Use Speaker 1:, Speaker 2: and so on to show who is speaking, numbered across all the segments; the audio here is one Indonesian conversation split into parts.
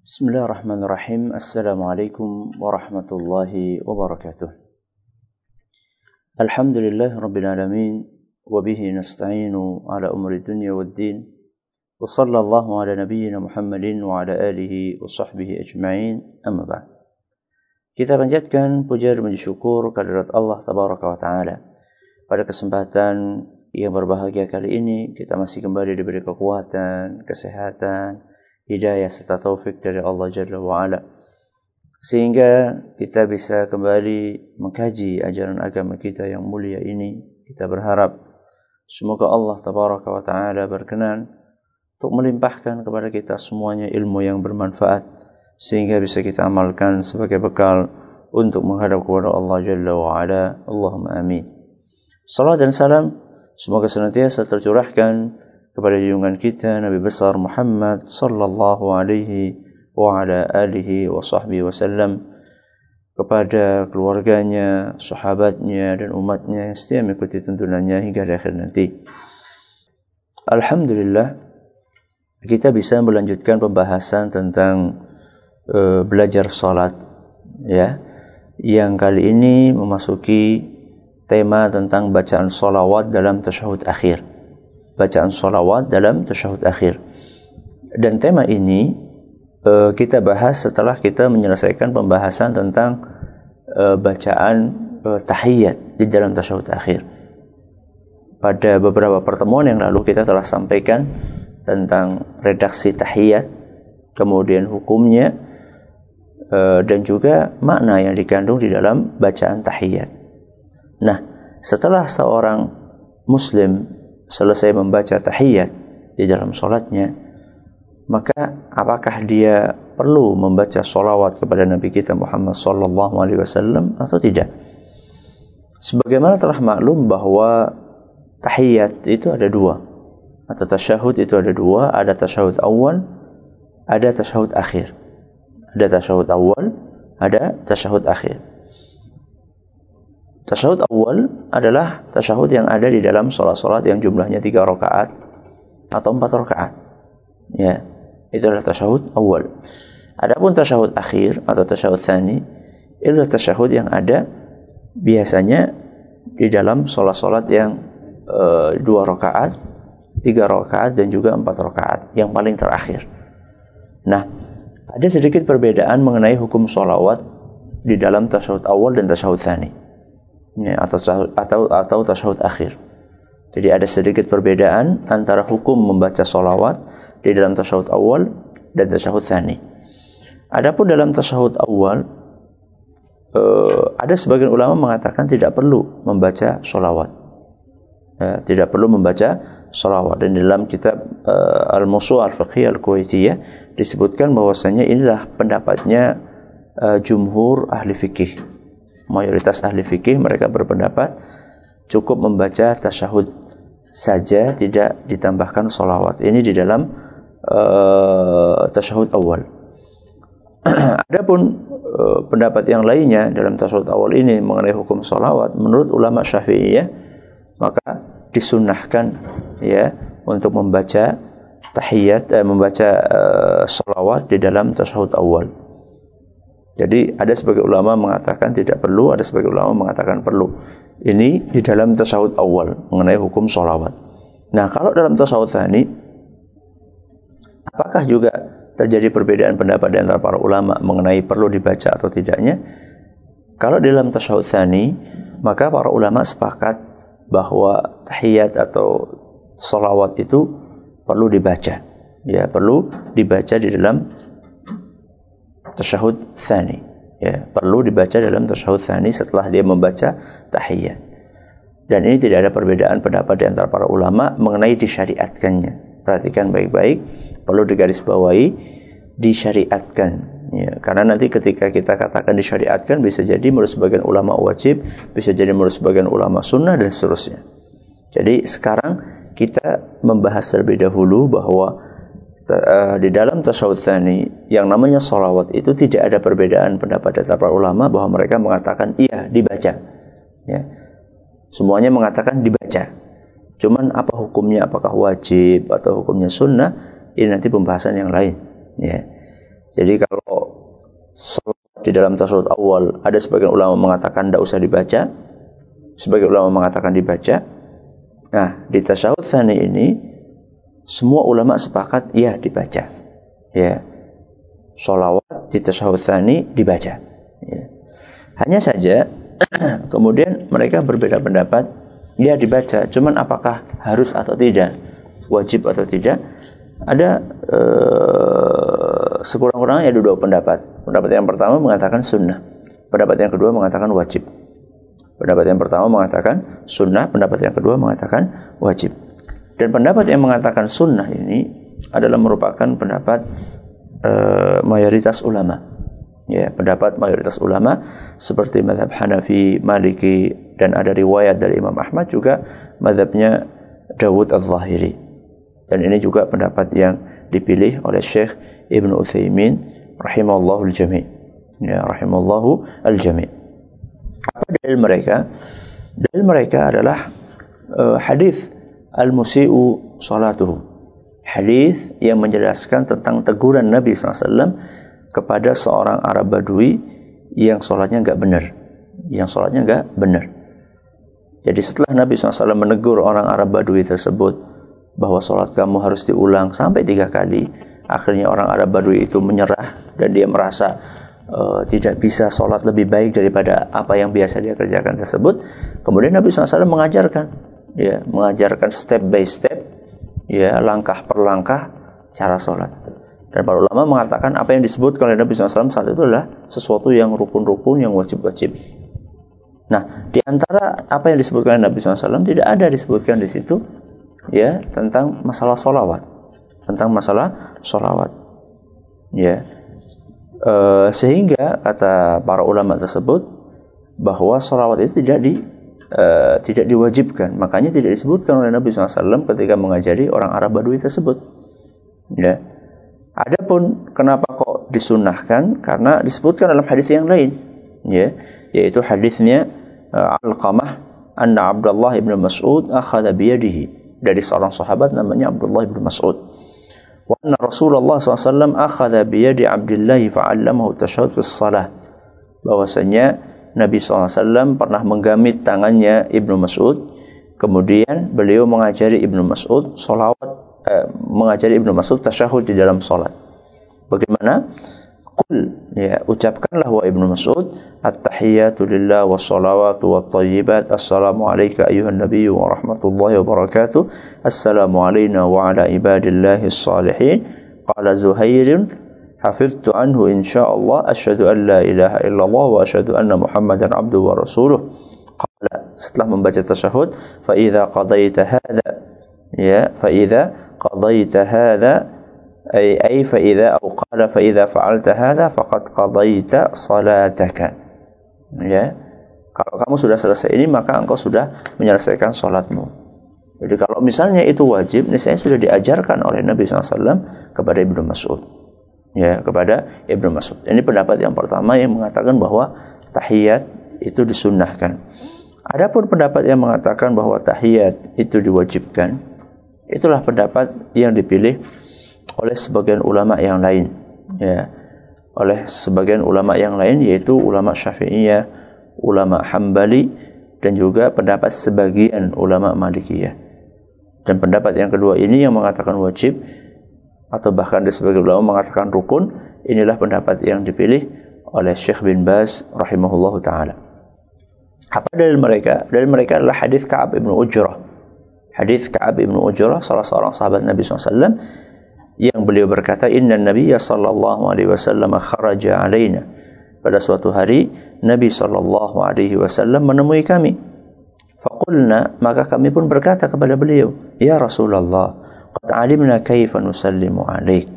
Speaker 1: بسم الله الرحمن الرحيم السلام عليكم ورحمة الله وبركاته الحمد لله رب العالمين وبه نستعين على أمر الدنيا والدين وصلى الله على نبينا محمد وعلى آله وصحبه أجمعين أما بعد Kita panjatkan puja dan syukur kehadirat Allah Tabaraka wa Ta'ala. Pada kesempatan yang berbahagia kali ini, kita masih kembali diberi kekuatan, kesehatan, hidayah serta taufik dari Allah Jalla wa'ala. Sehingga kita bisa kembali mengkaji ajaran agama kita yang mulia ini. Kita berharap semoga Allah tabaraka wa taala berkenan untuk melimpahkan kepada kita semuanya ilmu yang bermanfaat sehingga bisa kita amalkan sebagai bekal untuk menghadap kepada Allah Jalla wa'ala. Allahumma amin. Salam dan salam semoga senantiasa tercurahkan kepada junjungan kita Nabi besar Muhammad sallallahu alaihi wa ala alihi wa sahbihi wasallam kepada keluarganya, sahabatnya dan umatnya yang setia mengikuti tuntunannya hingga akhir nanti. Alhamdulillah kita bisa melanjutkan pembahasan tentang uh, belajar salat ya. Yang kali ini memasuki tema tentang bacaan salawat dalam tasyahud akhir bacaan salawat dalam tasyahud akhir. Dan tema ini uh, kita bahas setelah kita menyelesaikan pembahasan tentang uh, bacaan uh, tahiyat di dalam tasyahud akhir. Pada beberapa pertemuan yang lalu kita telah sampaikan tentang redaksi tahiyat, kemudian hukumnya, dan juga makna yang dikandung di dalam bacaan tahiyat. Nah, setelah seorang muslim selesai membaca tahiyat di dalam sholatnya, maka apakah dia perlu membaca solawat kepada Nabi kita Muhammad Sallallahu Alaihi Wasallam atau tidak? Sebagaimana telah maklum bahwa tahiyat itu ada dua, atau tasyahud itu ada dua, ada tasyahud awal, ada tasyahud akhir. Ada tasyahud awal, ada tasyahud akhir. Tasyahud awal adalah tasyahud yang ada di dalam sholat-sholat yang jumlahnya tiga rakaat atau empat rakaat. Ya, itu adalah tasyahud awal. Adapun tasyahud akhir atau tasyahud thani itu adalah tasyahud yang ada biasanya di dalam sholat-sholat yang uh, dua rakaat, tiga rakaat dan juga empat rakaat yang paling terakhir. Nah, ada sedikit perbedaan mengenai hukum sholawat di dalam tasyahud awal dan tasyahud thani ya, atau atau atau tasyahud akhir. Jadi ada sedikit perbedaan antara hukum membaca solawat di dalam tasyahud awal dan tasyahud thani. Adapun dalam tasyahud awal uh, ada sebagian ulama mengatakan tidak perlu membaca solawat. Ya, tidak perlu membaca solawat dan dalam kitab uh, Al-Musu' Al-Fiqhiyah Al-Kuwaitiyah disebutkan bahwasanya inilah pendapatnya uh, jumhur ahli fikih mayoritas ahli fikih mereka berpendapat cukup membaca tasyahud saja tidak ditambahkan solawat ini di dalam uh, tasyahud awal. Adapun uh, pendapat yang lainnya dalam tasyahud awal ini mengenai hukum solawat menurut ulama syafi'iyah maka disunnahkan ya untuk membaca tahiyat eh, membaca uh, solawat di dalam tasyahud awal jadi ada sebagai ulama mengatakan tidak perlu, ada sebagai ulama mengatakan perlu. Ini di dalam tasawuf awal mengenai hukum sholawat. Nah kalau dalam tasawuf tani, apakah juga terjadi perbedaan pendapat di antara para ulama mengenai perlu dibaca atau tidaknya? Kalau dalam tasawuf tani, maka para ulama sepakat bahwa tahiyat atau sholawat itu perlu dibaca. Ya, perlu dibaca di dalam tasyahud thani. Ya perlu dibaca dalam tasyahud thani setelah dia membaca tahiyat. Dan ini tidak ada perbedaan pendapat di antara para ulama mengenai disyariatkannya. Perhatikan baik-baik perlu digarisbawahi disyariatkan. Ya karena nanti ketika kita katakan disyariatkan bisa jadi menurut sebagian ulama wajib bisa jadi menurut sebagian ulama sunnah dan seterusnya. Jadi sekarang kita membahas terlebih dahulu bahwa uh, di dalam tasawuf tsani yang namanya salawat itu tidak ada perbedaan pendapat dari para ulama bahwa mereka mengatakan iya dibaca. Ya. Semuanya mengatakan dibaca. Cuman apa hukumnya apakah wajib atau hukumnya sunnah ini nanti pembahasan yang lain. Ya. Jadi kalau di dalam tasawuf awal ada sebagian ulama mengatakan tidak usah dibaca, sebagian ulama mengatakan dibaca. Nah, di tasawuf sani ini semua ulama sepakat ya dibaca. Ya. Solawat di sani dibaca. Ya. Hanya saja kemudian mereka berbeda pendapat ya dibaca, cuman apakah harus atau tidak, wajib atau tidak? Ada uh, sekurang-kurangnya ada dua pendapat. Pendapat yang pertama mengatakan sunnah. Pendapat yang kedua mengatakan wajib. Pendapat yang pertama mengatakan sunnah, pendapat yang kedua mengatakan wajib. Dan pendapat yang mengatakan sunnah ini adalah merupakan pendapat uh, mayoritas ulama. Ya, pendapat mayoritas ulama seperti madhab Hanafi, Maliki, dan ada riwayat dari Imam Ahmad juga madhabnya Dawud al-Zahiri. Dan ini juga pendapat yang dipilih oleh Syekh Ibn Uthaymin rahimallahu al-jami' ya rahimallahu al-jami' apa dalil mereka dalil mereka adalah uh, hadis al-musi'u salatuhu. Hadis yang menjelaskan tentang teguran Nabi SAW kepada seorang Arab Badui yang sholatnya nggak benar. Yang sholatnya nggak benar. Jadi setelah Nabi SAW menegur orang Arab Badui tersebut bahwa sholat kamu harus diulang sampai tiga kali akhirnya orang Arab Badui itu menyerah dan dia merasa uh, tidak bisa sholat lebih baik daripada apa yang biasa dia kerjakan tersebut. Kemudian Nabi SAW mengajarkan ya mengajarkan step by step ya langkah per langkah cara sholat dan para ulama mengatakan apa yang disebut oleh Nabi SAW saat itu adalah sesuatu yang rukun-rukun yang wajib-wajib Nah, di antara apa yang disebutkan oleh Nabi SAW tidak ada disebutkan di situ ya tentang masalah sholawat tentang masalah sholawat. Ya. E, sehingga kata para ulama tersebut bahwa sholawat itu tidak di e, tidak diwajibkan. Makanya tidak disebutkan oleh Nabi SAW ketika mengajari orang Arab Badui tersebut. Ya. Adapun kenapa kok disunahkan? Karena disebutkan dalam hadis yang lain, ya, yaitu hadisnya uh, Al-Qamah anna Abdullah ibn Mas'ud akhadha biyadihi dari seorang sahabat namanya Abdullah ibn Mas'ud. Wa anna Rasulullah SAW akhadha biyadi Abdullah fa'allamahu tashahud fi salah. Bahwasanya Nabi SAW pernah menggamit tangannya Ibnu Mas'ud. Kemudian beliau mengajari Ibnu Mas'ud salawat, eh, mengajari Ibnu Mas'ud tasyahud di dalam salat. Bagaimana? Qul ya ucapkanlah wa Ibnu Mas'ud at-tahiyatu lillah was salawatu wat tayyibat assalamu alayka ayuhan nabiy wa rahmatullahi wa barakatuh assalamu alayna wa ala ibadillahi salihin qala Zuhair hafiztu anhu insyaallah asyhadu an la ilaha illallah wa asyhadu anna muhammadan abduhu wa rasuluh qala setelah membaca tasyahud fa idza qadaita hadza ya fa idza qadaita hadza ay ay fa idza au qala fa idza fa'alta hadza faqad qadaita salataka ya kalau kamu sudah selesai ini maka engkau sudah menyelesaikan salatmu. Jadi kalau misalnya itu wajib, ini saya sudah diajarkan oleh Nabi SAW kepada Ibnu Mas'ud ya kepada Ibnu Mas'ud. Ini pendapat yang pertama yang mengatakan bahwa tahiyat itu disunnahkan. Adapun pendapat yang mengatakan bahwa tahiyat itu diwajibkan itulah pendapat yang dipilih oleh sebagian ulama yang lain ya. Oleh sebagian ulama yang lain yaitu ulama Syafi'iyah, ulama Hambali dan juga pendapat sebagian ulama Malikiyah. Dan pendapat yang kedua ini yang mengatakan wajib atau bahkan di sebagian ulama mengatakan rukun, inilah pendapat yang dipilih oleh Syekh bin Baz rahimahullahu taala. Apa dari mereka? Dari mereka adalah hadis Ka'ab bin Ujrah. Hadis Ka'ab bin Ujrah salah seorang sahabat Nabi SAW yang beliau berkata inna nabiyya sallallahu alaihi wasallam kharaja alaina pada suatu hari Nabi sallallahu alaihi wasallam menemui kami faqulna maka kami pun berkata kepada beliau ya Rasulullah alimna kaifa nusallimu alaik.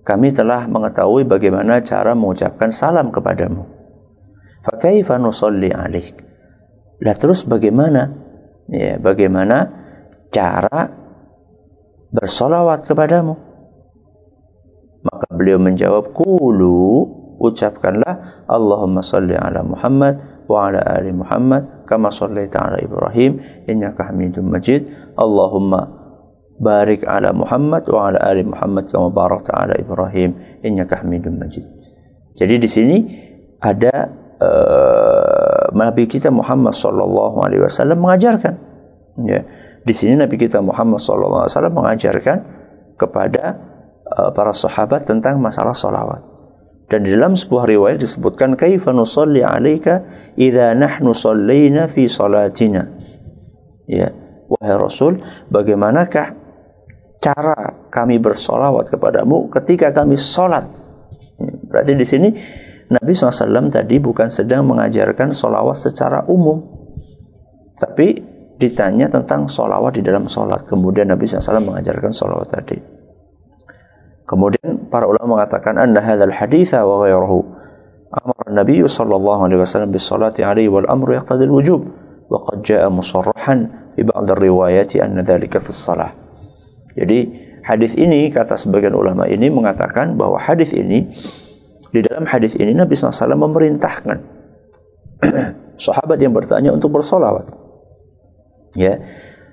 Speaker 1: Kami telah mengetahui bagaimana cara mengucapkan salam kepadamu. Fa kaifa nusalli alaik. Lah terus bagaimana? Ya bagaimana cara bersolawat kepadamu? Maka beliau menjawab, Kulu, ucapkanlah, Allahumma salli ala Muhammad wa ala ali Muhammad, kama salli ala Ibrahim, innaka hamidun majid, Allahumma barik ala Muhammad wa ala ali Muhammad kama barakta ala Ibrahim innaka Hamidum Majid. Jadi di sini ada uh, Nabi kita Muhammad sallallahu alaihi wasallam mengajarkan ya. Di sini Nabi kita Muhammad sallallahu alaihi wasallam mengajarkan kepada uh, para sahabat tentang masalah salawat. Dan di dalam sebuah riwayat disebutkan kaifa nusalli 'alaika idza nahnu sallaina fi salatina. Ya, wahai Rasul, bagaimanakah cara kami bersolawat kepadamu ketika kami sholat? Ya, berarti di sini Nabi SAW tadi bukan sedang mengajarkan solawat secara umum, tapi ditanya tentang solawat di dalam sholat. Kemudian Nabi SAW mengajarkan solawat tadi. Kemudian para ulama mengatakan anna hadzal haditha wa ghayruhu amara Nabi sallallahu alaihi wasallam bis salati alaihi wal amru yaqtadi al wujub wa qad jaa musarrahan fi ba'd ar-riwayati anna dhalika fi shalah. Jadi hadis ini kata sebagian ulama ini mengatakan bahwa hadis ini di dalam hadis ini Nabi SAW memerintahkan sahabat yang bertanya untuk bersolawat. Ya,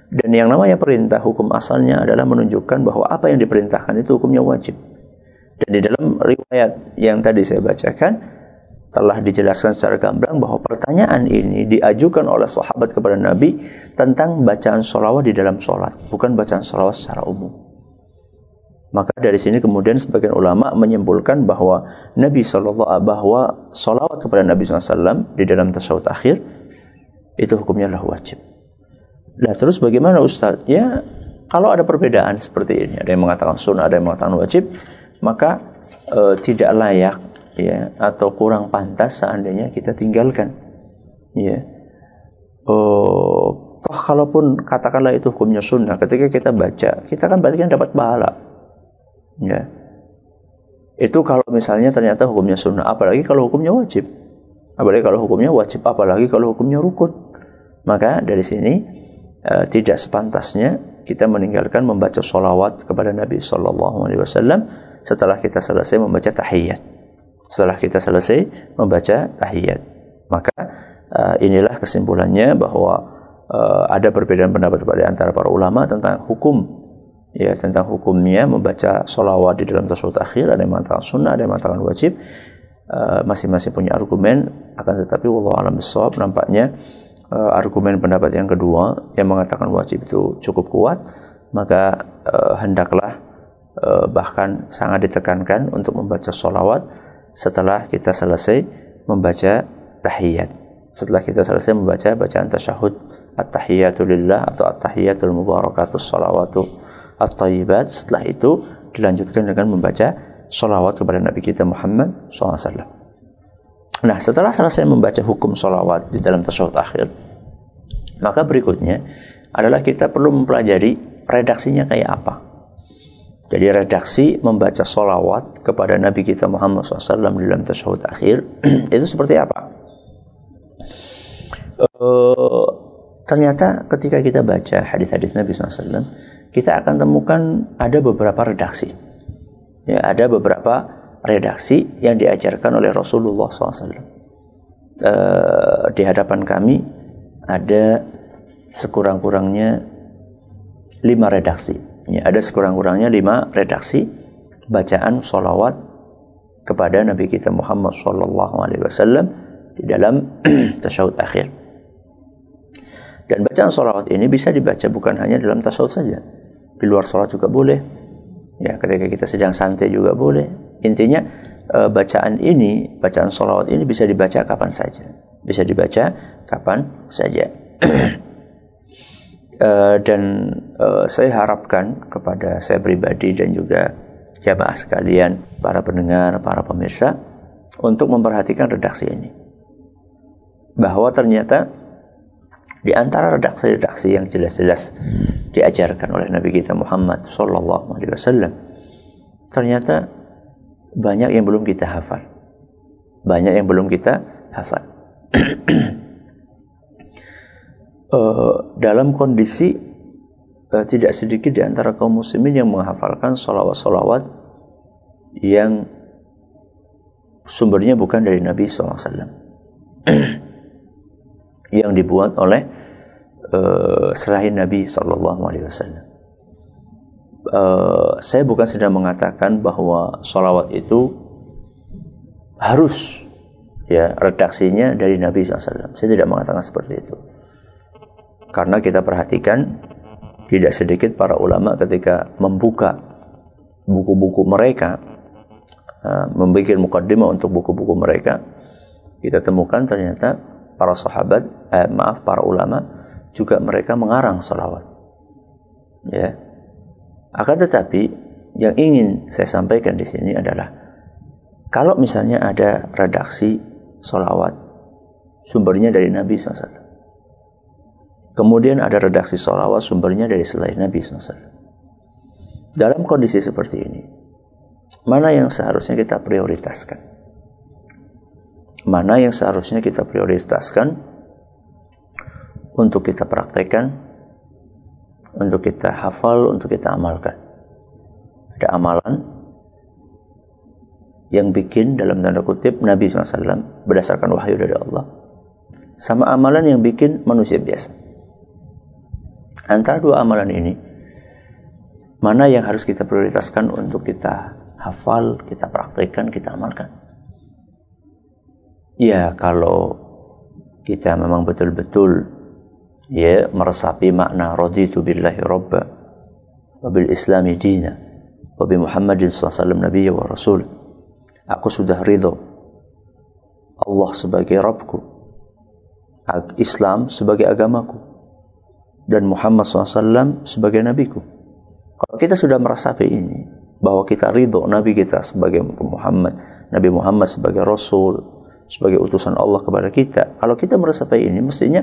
Speaker 1: dan yang namanya perintah hukum asalnya adalah menunjukkan bahwa apa yang diperintahkan itu hukumnya wajib. Dan di dalam riwayat yang tadi saya bacakan telah dijelaskan secara gamblang bahwa pertanyaan ini diajukan oleh sahabat kepada Nabi tentang bacaan sholawat di dalam sholat, bukan bacaan sholawat secara umum. Maka dari sini kemudian sebagian ulama menyimpulkan bahwa Nabi Shallallahu bahwa sholawat kepada Nabi SAW di dalam tasawuf akhir itu hukumnya adalah wajib. Nah terus bagaimana Ustaz? Ya kalau ada perbedaan seperti ini, ada yang mengatakan sunnah, ada yang mengatakan wajib, maka e, tidak layak ya atau kurang pantas seandainya kita tinggalkan. Ya. Oh, toh kalaupun katakanlah itu hukumnya sunnah, ketika kita baca, kita kan berarti kan dapat pahala. Ya. Itu kalau misalnya ternyata hukumnya sunnah, apalagi kalau hukumnya wajib. Apalagi kalau hukumnya wajib, apalagi kalau hukumnya rukun. Maka dari sini uh, tidak sepantasnya kita meninggalkan membaca solawat kepada Nabi Shallallahu Alaihi Wasallam setelah kita selesai membaca tahiyat. Setelah kita selesai membaca tahiyat, maka uh, inilah kesimpulannya bahwa uh, ada perbedaan pendapat pada antara para ulama tentang hukum. Ya tentang hukumnya membaca solawat di dalam tasawuf akhir ada yang mengatakan sunnah ada yang mengatakan wajib. Masing-masing uh, punya argumen akan tetapi wallahu alam nampaknya uh, argumen pendapat yang kedua yang mengatakan wajib itu cukup kuat, maka uh, hendaklah uh, bahkan sangat ditekankan untuk membaca solawat setelah kita selesai membaca tahiyat. Setelah kita selesai membaca bacaan tasyahud at-tahiyatu lillah atau at-tahiyatul mubarakatus salawatu at-tayyibat. Setelah itu dilanjutkan dengan membaca solawat kepada Nabi kita Muhammad SAW. Nah, setelah selesai membaca hukum sholawat di dalam tasawuf akhir, maka berikutnya adalah kita perlu mempelajari redaksinya kayak apa. Jadi redaksi membaca sholawat kepada Nabi kita Muhammad SAW dalam tasawuf akhir itu seperti apa? Uh, ternyata ketika kita baca hadis-hadis Nabi SAW, kita akan temukan ada beberapa redaksi. Ya, ada beberapa redaksi yang diajarkan oleh Rasulullah SAW. Uh, eh, di hadapan kami ada sekurang-kurangnya lima redaksi. Ya, ada sekurang-kurangnya lima redaksi bacaan solawat kepada Nabi kita Muhammad Sallallahu Alaihi Wasallam di dalam tasawuf akhir. Dan bacaan solawat ini bisa dibaca bukan hanya dalam tasawuf saja, di luar sholat juga boleh. Ya, ketika kita sedang santai juga boleh, Intinya e, bacaan ini, bacaan solawat ini bisa dibaca kapan saja. Bisa dibaca kapan saja. e, dan e, saya harapkan kepada saya pribadi dan juga jamaah sekalian, para pendengar, para pemirsa, untuk memperhatikan redaksi ini. Bahwa ternyata di antara redaksi-redaksi yang jelas-jelas diajarkan oleh Nabi kita Muhammad Sallallahu Alaihi Wasallam, ternyata banyak yang belum kita hafal. Banyak yang belum kita hafal. uh, dalam kondisi uh, tidak sedikit di antara kaum muslimin yang menghafalkan solawat-solawat yang sumbernya bukan dari Nabi SAW. yang dibuat oleh uh, selain Nabi SAW. uh, saya bukan sedang mengatakan bahwa sholawat itu harus ya redaksinya dari Nabi SAW. Saya tidak mengatakan seperti itu. Karena kita perhatikan tidak sedikit para ulama ketika membuka buku-buku mereka, membuat mukaddimah untuk buku-buku mereka, kita temukan ternyata para sahabat, eh, maaf para ulama juga mereka mengarang salawat. Ya. Akan tetapi yang ingin saya sampaikan di sini adalah kalau misalnya ada redaksi solawat sumbernya dari Nabi SAW. Kemudian ada redaksi solawat sumbernya dari selain Nabi SAW. Dalam kondisi seperti ini, mana yang seharusnya kita prioritaskan? Mana yang seharusnya kita prioritaskan untuk kita praktekkan, untuk kita hafal, untuk kita amalkan? Ada amalan yang bikin dalam tanda kutip Nabi SAW berdasarkan wahyu dari Allah sama amalan yang bikin manusia biasa antara dua amalan ini mana yang harus kita prioritaskan untuk kita hafal, kita praktekkan, kita amalkan ya kalau kita memang betul-betul ya meresapi makna raditu billahi rabba wa bil islami dina wa bi muhammadin sallallahu alaihi wa rasul Aku sudah ridho. Allah sebagai Rabbku. Islam sebagai agamaku. Dan Muhammad SAW sebagai nabiku. Kalau kita sudah merasapi ini, bahwa kita ridho Nabi kita sebagai Muhammad, Nabi Muhammad sebagai Rasul, sebagai utusan Allah kepada kita. Kalau kita merasapi ini, mestinya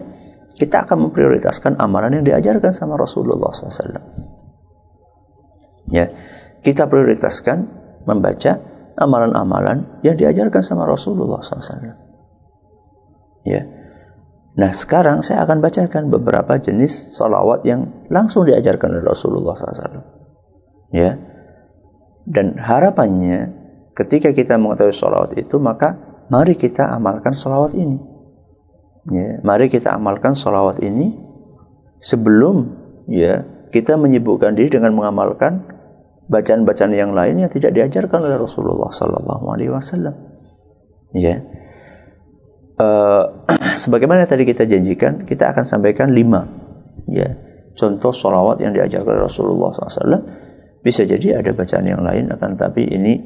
Speaker 1: kita akan memprioritaskan amalan yang diajarkan sama Rasulullah SAW. Ya, kita prioritaskan membaca amalan-amalan yang diajarkan sama Rasulullah SAW. Ya. Nah sekarang saya akan bacakan beberapa jenis salawat yang langsung diajarkan oleh Rasulullah SAW. Ya. Dan harapannya ketika kita mengetahui salawat itu maka mari kita amalkan salawat ini. Ya. Mari kita amalkan salawat ini sebelum ya kita menyibukkan diri dengan mengamalkan bacaan-bacaan yang lain yang tidak diajarkan oleh Rasulullah Sallallahu Alaihi Wasallam. Ya, uh, sebagaimana tadi kita janjikan, kita akan sampaikan lima, ya, contoh sholawat yang diajarkan Rasulullah SAW. Bisa jadi ada bacaan yang lain, akan tapi ini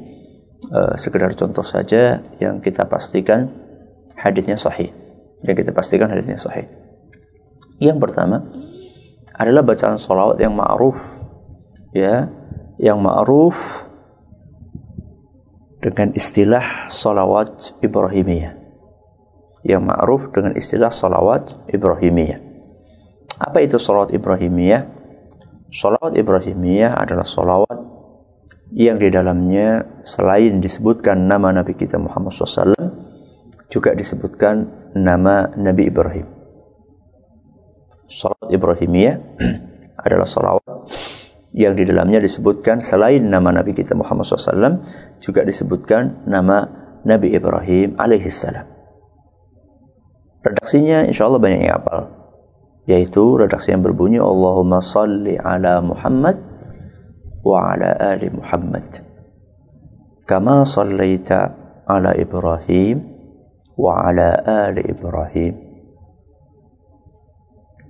Speaker 1: uh, sekedar contoh saja yang kita pastikan hadisnya sahih. Yang kita pastikan hadisnya sahih. Yang pertama adalah bacaan sholawat yang ma'ruf, ya, yang ma'ruf dengan istilah salawat Ibrahimiyah. Yang ma'ruf dengan istilah salawat Ibrahimiyah. Apa itu salawat Ibrahimiyah? Salawat Ibrahimiyah adalah salawat yang di dalamnya selain disebutkan nama Nabi kita Muhammad SAW, juga disebutkan nama Nabi Ibrahim. Salawat Ibrahimiyah adalah salawat yang di dalamnya disebutkan selain nama Nabi kita Muhammad SAW juga disebutkan nama Nabi Ibrahim alaihissalam. Redaksinya insya Allah banyak yang hafal. Yaitu redaksi yang berbunyi Allahumma salli ala Muhammad wa ala ali Muhammad. Kama sallaita ala Ibrahim wa ala ali Ibrahim.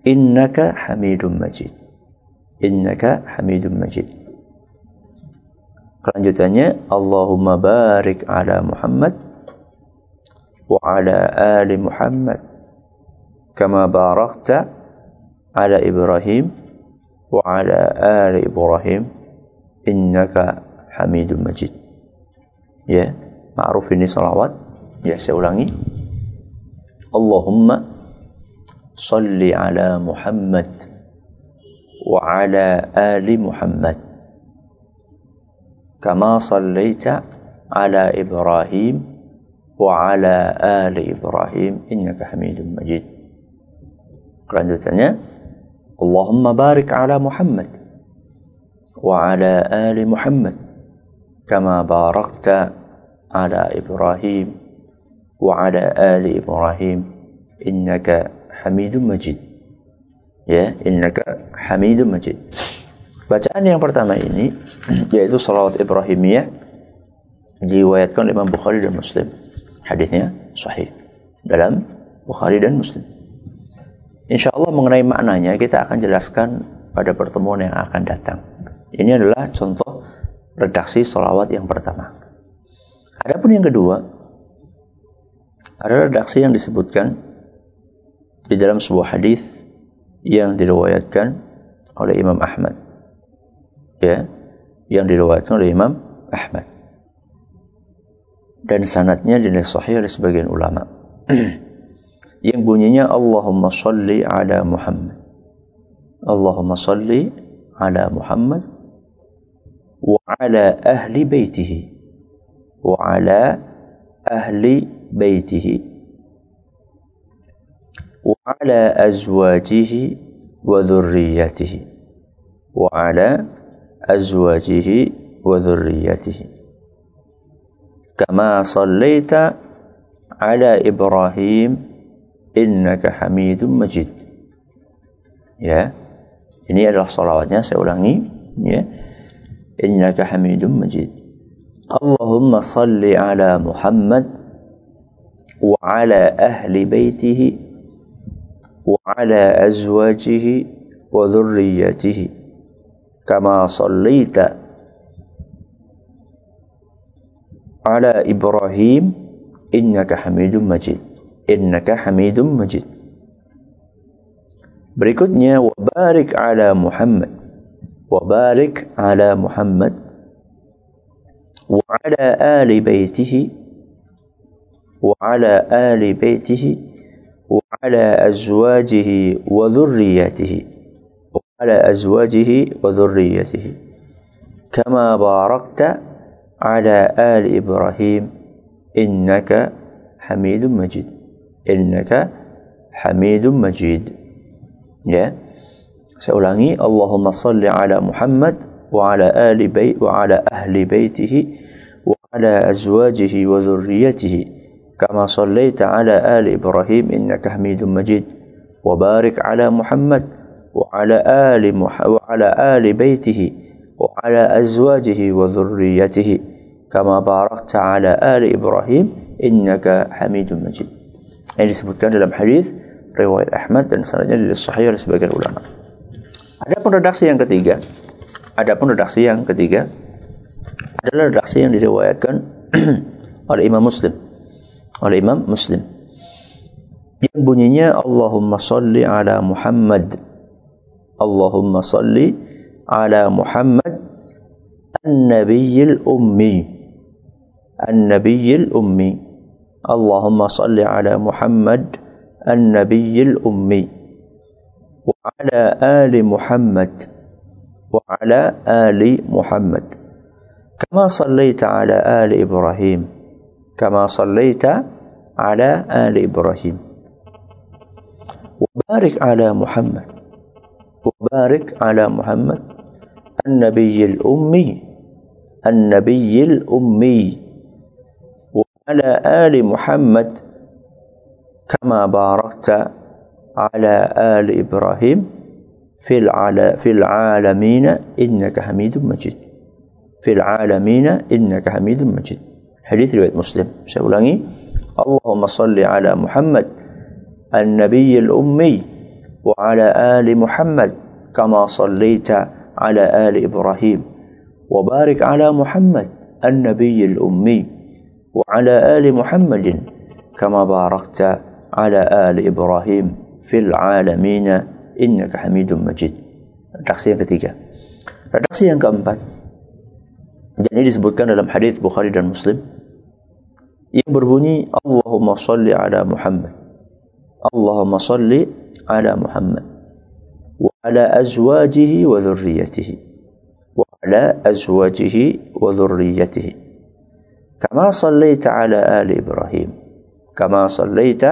Speaker 1: Innaka hamidun majid. Innaka hamidum majid. Kelanjutannya Allahumma barik ala Muhammad وعلى آل محمد كما باركت على إبراهيم وعلى آل إبراهيم إنك حميد مجيد. يا معروف إني صلوات يا سؤلاني اللهم صل على محمد وعلى آل محمد كما صليت على إبراهيم وعلى آل إبراهيم إنك حميد مجيد. اللهم بارك على محمد وعلى آل محمد كما باركت على إبراهيم وعلى آل إبراهيم إنك حميد مجيد يا إنك حميد مجيد bacaan yang pertama ini yaitu salawat Ibrahimiyah diwayatkan Imam Bukhari dan Muslim. Hadisnya sahih dalam Bukhari dan Muslim. Insya Allah mengenai maknanya kita akan jelaskan pada pertemuan yang akan datang. Ini adalah contoh redaksi salawat yang pertama. Adapun yang kedua, ada redaksi yang disebutkan di dalam sebuah hadis yang diriwayatkan oleh Imam Ahmad ya yang diriwayatkan oleh Imam Ahmad dan sanatnya dinilai sahih oleh sebagian ulama. Yang bunyinya Allahumma salli ala Muhammad. Allahumma salli ala Muhammad wa ala ahli baitihi wa ala ahli baitihi wa ala azwajihi wa dhurriyyatihi wa ala azwajihi wa dhurriyyatihi كما صليت على إبراهيم إنك حميد مجيد ya ini adalah salawatnya saya ulangi ya innaka hamidum majid Allahumma salli ala Muhammad wa ala ahli baitihi wa ala azwajihi wa dhurriyyatihi كما صليت على إبراهيم إنك حميد مجيد إنك حميد مجيد Berikutnya wabarik ala Muhammad. Wabarik ala Muhammad wa ala ali baitihi wa ala ali baitihi wa ala azwajihi wa dhurriyyatihi على أزواجه وذريته كما باركت على آل إبراهيم إنك حميد مجيد. إنك حميد مجيد. Ya saya ulangi Allahumma salli ala Muhammad wa ala ali bait wa ala ahli baitihi wa ala azwajihi wa dhurriyyatihi كما صليت على آل إبراهيم إنك حميد مجيد وبارك على محمد وعلى آل مح وعلى آل بيته وعلى أزواجه وذريته كما باركت على آل إبراهيم إنك حميد مجيد ini disebutkan dalam hadis riwayat Ahmad dan sanadnya dari sahih oleh sebagian ulama. Adapun redaksi yang ketiga, adapun redaksi yang ketiga adalah redaksi yang diriwayatkan oleh Imam Muslim. Oleh Imam Muslim. Yang bunyinya Allahumma salli ala Muhammad اللهم صل على محمد النبي الأمي. النبي الأمي. اللهم صل على محمد النبي الأمي. وعلى آل محمد. وعلى آل محمد. كما صليت على آل إبراهيم. كما صليت على آل إبراهيم. وبارك على محمد. وبارك على محمد. النبي الأمي النبي الأمي. وعلى آل محمد كما باركت على آل إبراهيم في في العالمين إنك حميد مجيد. في العالمين إنك حميد مجيد. حديث رواية مسلم. سأقول اللهم صل على محمد النبي الأمي وعلى آل محمد كما صليت على آل إبراهيم. وبارك على محمد النبي الأمي وعلى آل محمد كما باركت على آل إبراهيم في العالمين. إنك حميد مجيد. الرقصية الثالثة الرقصية الرابعة dan ini disebutkan dalam hadis Bukhari dan Muslim. Yang berbunyi Allahumma salli ala Muhammad. Allahumma salli ala وعلى أزواجه وذريته. وعلى أزواجه وذريته. كما صليت على آل إبراهيم. كما صليت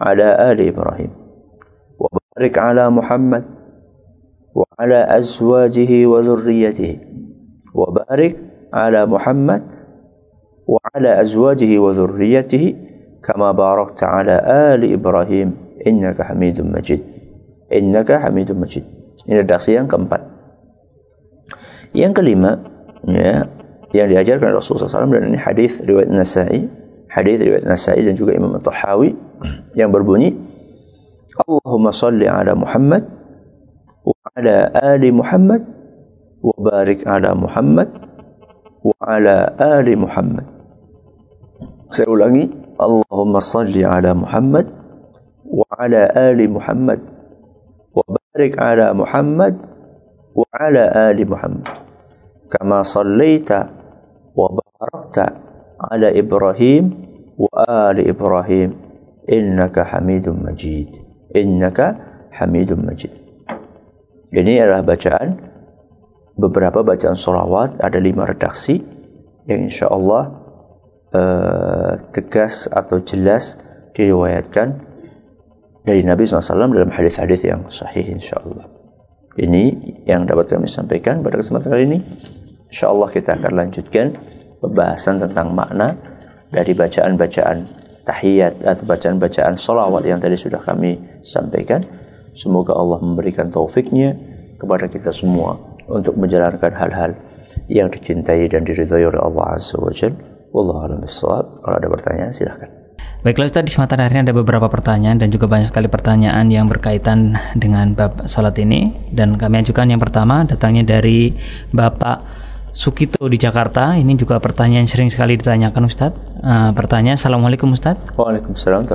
Speaker 1: على آل إبراهيم. وبارك على محمد. وعلى أزواجه وذريته. وبارك على محمد. وعلى أزواجه وذريته. كما باركت على آل إبراهيم innaka hamidum majid innaka hamidum majid ini redaksi yang keempat Yang kelima, ya, yang diajarkan Rasulullah SAW dan ini hadis riwayat Nasai, hadis riwayat Nasai dan juga Imam Tahawi yang berbunyi Allahumma salli ala Muhammad wa ala ali Muhammad wa barik ala Muhammad wa ala ali Muhammad. Saya ulangi, Allahumma salli ala Muhammad wa ala ali Muhammad barik ala Muhammad wa ala ali Muhammad. Kama sallaita wa barakta ala Ibrahim wa ali Ibrahim innaka Hamidum Majid innaka hamidum majid. Ini adalah bacaan beberapa bacaan solawat ada lima redaksi yang insya Allah uh, tegas atau jelas diriwayatkan dari Nabi SAW dalam hadis-hadis yang sahih insya Allah. Ini yang dapat kami sampaikan pada kesempatan kali ini. Insya Allah kita akan lanjutkan pembahasan tentang makna dari bacaan-bacaan tahiyat atau bacaan-bacaan solawat yang tadi sudah kami sampaikan. Semoga Allah memberikan taufiknya kepada kita semua untuk menjalankan hal-hal yang dicintai dan diridhai oleh Allah Azza wa Jal. Wallahu a'lam Kalau ada pertanyaan silahkan.
Speaker 2: Baiklah Ustaz, di kesempatan hari ini ada beberapa pertanyaan dan juga banyak sekali pertanyaan yang berkaitan dengan bab salat ini dan kami ajukan yang pertama datangnya dari Bapak Sukito di Jakarta. Ini juga pertanyaan sering sekali ditanyakan Ustadz. Uh, pertanyaan, Assalamualaikum Ustadz.
Speaker 1: Waalaikumsalam.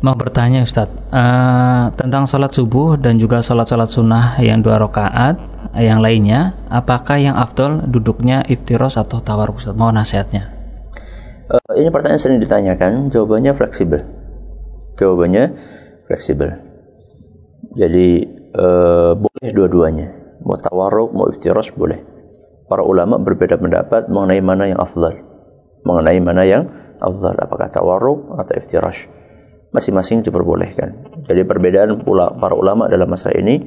Speaker 2: Mau bertanya Ustadz uh, tentang sholat subuh dan juga sholat-sholat sunnah yang dua rakaat, yang lainnya, apakah yang afdol duduknya iftiros atau tawar Ustadz? Mau nasihatnya.
Speaker 1: Uh, ini pertanyaan sering ditanyakan, jawabannya fleksibel. Jawabannya fleksibel. Jadi uh, boleh dua-duanya. Mau tawaruk, mau iftiros boleh para ulama berbeda pendapat mengenai mana yang afdal. Mengenai mana yang afdal, apakah tawarruk atau iftirash. Masing-masing diperbolehkan. Jadi perbedaan pula para ulama dalam masalah ini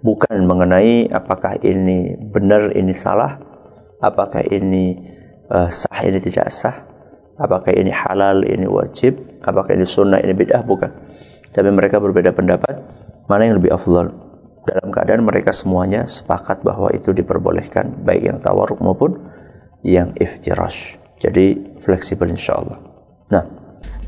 Speaker 1: bukan mengenai apakah ini benar, ini salah, apakah ini uh, sah, ini tidak sah, apakah ini halal, ini wajib, apakah ini sunnah, ini bid'ah, bukan. Tapi mereka berbeda pendapat mana yang lebih afdal dalam keadaan mereka semuanya sepakat bahwa itu diperbolehkan baik yang tawaruk maupun yang iftirash jadi fleksibel insya Allah nah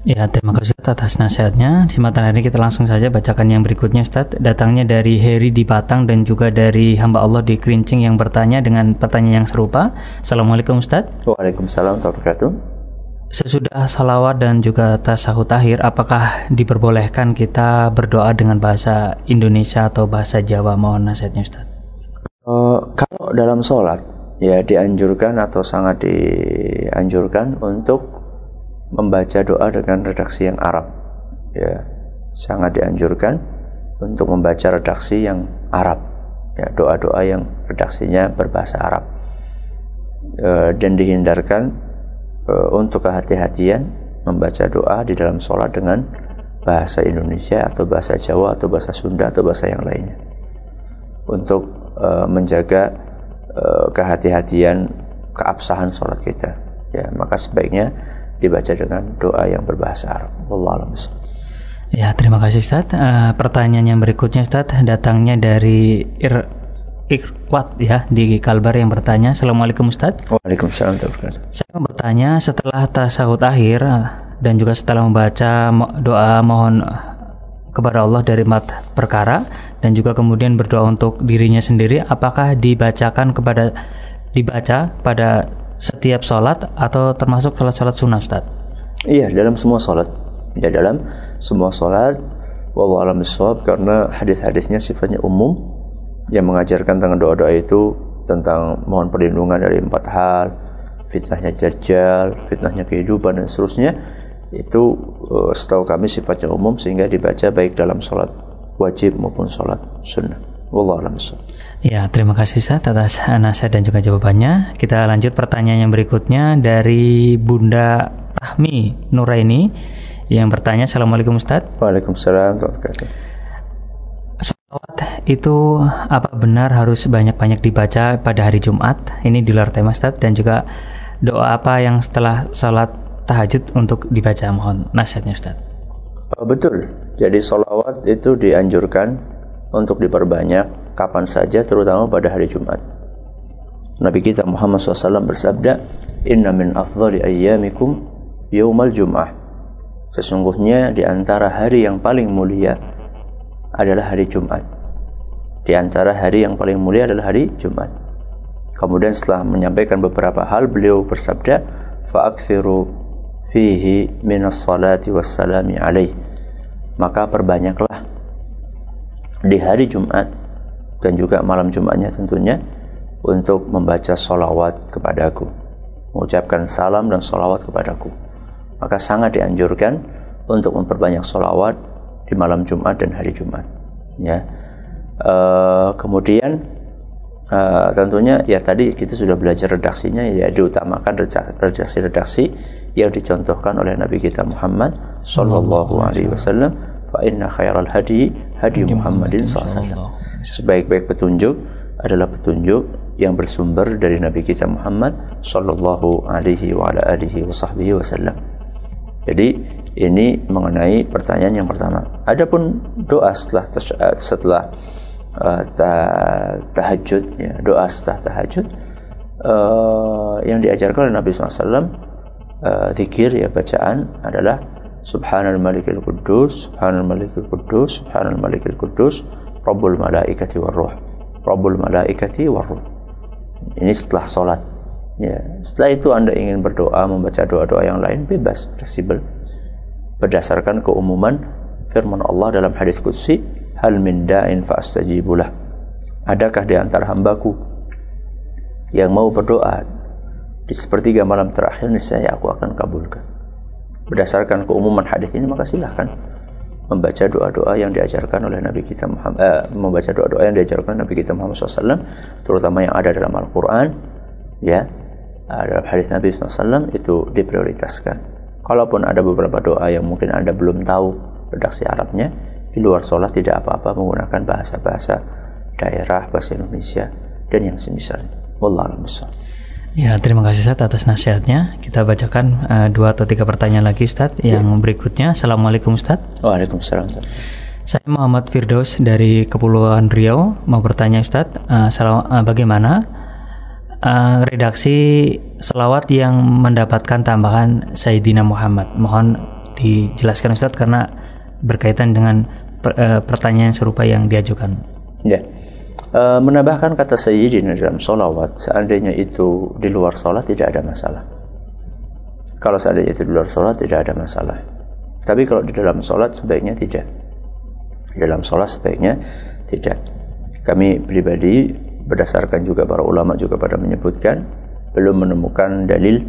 Speaker 2: Ya, terima kasih Ustaz atas nasihatnya. Di mata hari kita langsung saja bacakan yang berikutnya Ustaz. Datangnya dari Heri di Batang dan juga dari hamba Allah di Kerincing yang bertanya dengan pertanyaan yang serupa. Assalamualaikum Ustaz.
Speaker 1: Waalaikumsalam warahmatullahi wabarakatuh.
Speaker 2: Sesudah salawat dan juga tasahud akhir, apakah diperbolehkan kita berdoa dengan bahasa Indonesia atau bahasa Jawa? Mohon nasihatnya Ustaz.
Speaker 1: Uh, kalau dalam sholat, ya dianjurkan atau sangat dianjurkan untuk membaca doa dengan redaksi yang Arab. Ya, sangat dianjurkan untuk membaca redaksi yang Arab. Ya, doa-doa yang redaksinya berbahasa Arab. Uh, dan dihindarkan uh, untuk kehati-hatian membaca doa di dalam sholat dengan bahasa Indonesia atau bahasa Jawa atau bahasa Sunda atau bahasa yang lainnya. Untuk uh, menjaga uh, kehati-hatian keabsahan sholat kita. Ya maka sebaiknya dibaca dengan doa yang berbahasa Arab. Wallahu
Speaker 2: Ya, terima kasih Ustaz. Uh, pertanyaan yang berikutnya Ustaz datangnya dari Ir Ikhwat ya di Kalbar yang bertanya Assalamualaikum Ustaz.
Speaker 1: Waalaikumsalam
Speaker 2: Saya mau bertanya setelah tasawuf akhir dan juga setelah membaca doa mohon kepada Allah dari mat perkara dan juga kemudian berdoa untuk dirinya sendiri apakah dibacakan kepada dibaca pada setiap sholat atau termasuk sholat-sholat sunnah Ustaz?
Speaker 1: Iya dalam semua sholat. Ya dalam semua sholat wallahualam karena hadis-hadisnya sifatnya umum yang mengajarkan tentang doa-doa itu tentang mohon perlindungan dari empat hal fitnahnya jajal, fitnahnya kehidupan dan seterusnya itu uh, setahu kami sifatnya umum sehingga dibaca baik dalam sholat wajib maupun sholat sunnah. Wallahu a'lam
Speaker 2: Ya, terima kasih Ustaz atas nasihat dan juga jawabannya. Kita lanjut pertanyaan yang berikutnya dari Bunda Rahmi Nuraini yang bertanya Assalamualaikum Ustaz.
Speaker 1: Waalaikumsalam warahmatullahi
Speaker 2: Salawat itu apa benar harus banyak-banyak dibaca pada hari Jumat? Ini di luar tema Ustaz dan juga doa apa yang setelah salat tahajud untuk dibaca mohon nasihatnya Ustaz.
Speaker 1: Oh, betul. Jadi salawat itu dianjurkan untuk diperbanyak kapan saja terutama pada hari Jumat. Nabi kita Muhammad SAW bersabda, Inna min afdali ayyamikum yawmal jum'ah. Sesungguhnya di antara hari yang paling mulia adalah hari Jumat. Di antara hari yang paling mulia adalah hari Jumat. Kemudian setelah menyampaikan beberapa hal, beliau bersabda, Fa'akthiru fihi minas salati wassalami alaih. Maka perbanyaklah di hari Jumat dan juga malam Jumatnya tentunya untuk membaca solawat kepadaku mengucapkan salam dan solawat kepadaku maka sangat dianjurkan untuk memperbanyak solawat di malam Jumat dan hari Jumat ya. E, kemudian e, tentunya ya tadi kita sudah belajar redaksinya ya diutamakan redaksi-redaksi yang dicontohkan oleh Nabi kita Muhammad Sallallahu Alaihi Wasallam. Fa inna khairal hadi hadi Muhammadin sallallahu sebaik-baik petunjuk adalah petunjuk yang bersumber dari Nabi kita Muhammad sallallahu alaihi wa ala alihi wasallam. Jadi ini mengenai pertanyaan yang pertama. Adapun doa setelah eh, setelah uh, tahajud ya, doa setelah tahajud uh, yang diajarkan oleh Nabi SAW uh, zikir ya bacaan adalah Subhanal Malikil Quddus, Subhanal Malikil Quddus, Subhanal Malikil Quddus, Rabbul Malaikati Warruh. Rabbul Malaikati Warruh ini setelah sholat ya setelah itu anda ingin berdoa membaca doa-doa yang lain bebas fleksibel berdasarkan keumuman firman Allah dalam hadis qudsi hal min da'in fa'astajibulah adakah di antara hambaku yang mau berdoa di sepertiga malam terakhir niscaya aku akan kabulkan? Berdasarkan keumuman hadis ini maka silahkan membaca doa-doa yang diajarkan oleh Nabi kita Muhammad eh, membaca doa-doa yang diajarkan Nabi kita Muhammad SAW terutama yang ada dalam Al-Quran ya. Dalam hadis Nabi SAW itu diprioritaskan kalaupun ada beberapa doa yang mungkin anda belum tahu redaksi Arabnya di luar sholat tidak apa-apa menggunakan bahasa-bahasa daerah bahasa Indonesia dan yang semisal Wallahu
Speaker 2: Ya, terima kasih Ustaz atas nasihatnya. Kita bacakan uh, dua atau tiga pertanyaan lagi Ustaz. Yang ya. berikutnya, Assalamualaikum Ustaz.
Speaker 1: Waalaikumsalam.
Speaker 2: Saya Muhammad Firdaus dari Kepulauan Riau mau bertanya Ustaz, uh, salam, uh, bagaimana uh, redaksi selawat yang mendapatkan tambahan Sayyidina Muhammad? Mohon dijelaskan Ustaz karena berkaitan dengan per, uh, pertanyaan serupa yang diajukan.
Speaker 1: Ya. Eh, menambahkan kata sayyidina dalam solawat seandainya itu di luar sholat tidak ada masalah kalau seandainya itu di luar sholat tidak ada masalah tapi kalau di dalam sholat sebaiknya tidak di dalam sholat sebaiknya tidak kami pribadi berdasarkan juga para ulama juga pada menyebutkan belum menemukan dalil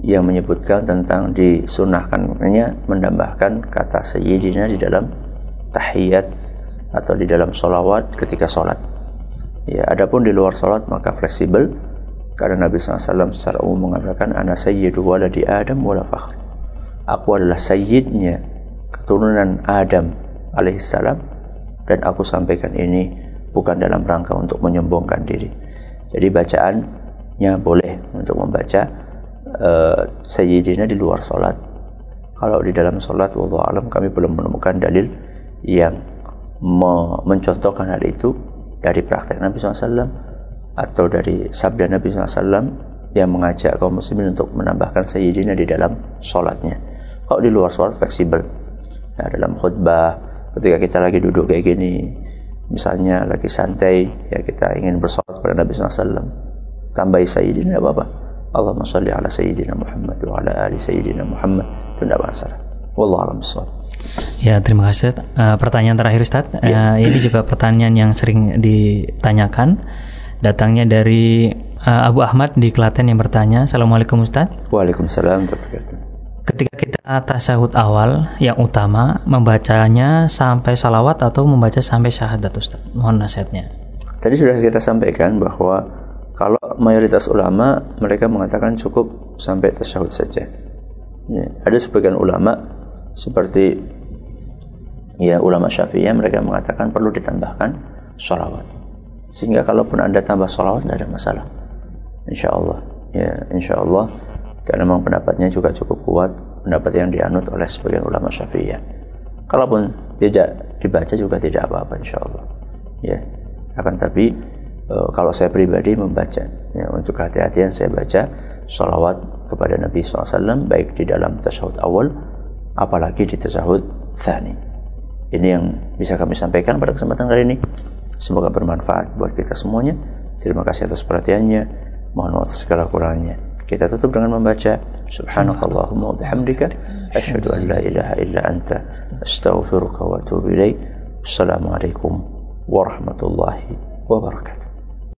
Speaker 1: yang menyebutkan tentang disunahkannya menambahkan kata sayyidina di dalam tahiyat atau di dalam solawat ketika sholat Ya, adapun di luar salat maka fleksibel karena Nabi SAW secara umum mengatakan ana sayyidu waladi Adam wala fakhr. Aku adalah sayyidnya keturunan Adam alaihissalam dan aku sampaikan ini bukan dalam rangka untuk menyombongkan diri. Jadi bacaannya boleh untuk membaca uh, sayyidina di luar salat. Kalau di dalam salat wallahu alam kami belum menemukan dalil yang mencontohkan hal itu dari praktek Nabi SAW atau dari sabda Nabi SAW yang mengajak kaum muslimin untuk menambahkan sayyidina di dalam sholatnya. Kalau di luar sholat fleksibel. Ya, dalam khutbah ketika kita lagi duduk kayak gini, misalnya lagi santai, ya kita ingin bersolat kepada Nabi SAW, tambahi sayyidina apa-apa. Allahumma salli ala sayyidina Muhammad wa ala ali sayyidina Muhammad. Itu tidak masalah. Wallahu a'lam
Speaker 2: Ya, terima kasih. Uh, pertanyaan terakhir Ustaz. Ya. Uh, ini juga pertanyaan yang sering ditanyakan. Datangnya dari uh, Abu Ahmad di Klaten yang bertanya, "Assalamualaikum Ustaz."
Speaker 1: Waalaikumsalam
Speaker 2: Ketika kita tasawuf awal yang utama membacanya sampai salawat atau membaca sampai syahadat Ustaz. Mohon nasihatnya.
Speaker 1: Tadi sudah kita sampaikan bahwa kalau mayoritas ulama mereka mengatakan cukup sampai tasyahud saja. Ya, ada sebagian ulama seperti ya ulama syafi'iyah mereka mengatakan perlu ditambahkan sholawat sehingga kalaupun anda tambah sholawat tidak ada masalah insya Allah ya insya Allah karena memang pendapatnya juga cukup kuat pendapat yang dianut oleh sebagian ulama syafi'iyah. Kalaupun tidak dibaca juga tidak apa-apa insya Allah ya. Akan tapi uh, kalau saya pribadi membaca ya, untuk hati-hatian saya baca salawat kepada Nabi SAW baik di dalam tasyahud awal apalagi di tasyahud thani ini yang bisa kami sampaikan pada kesempatan kali ini. Semoga bermanfaat buat kita semuanya. Terima kasih atas perhatiannya. Mohon maaf segala kurangnya kita tutup dengan membaca subhanakallahumma wa bihamdika asyhadu an la ilaha illa anta astaghfiruka wa atubu ilaik assalamualaikum warahmatullahi wabarakatuh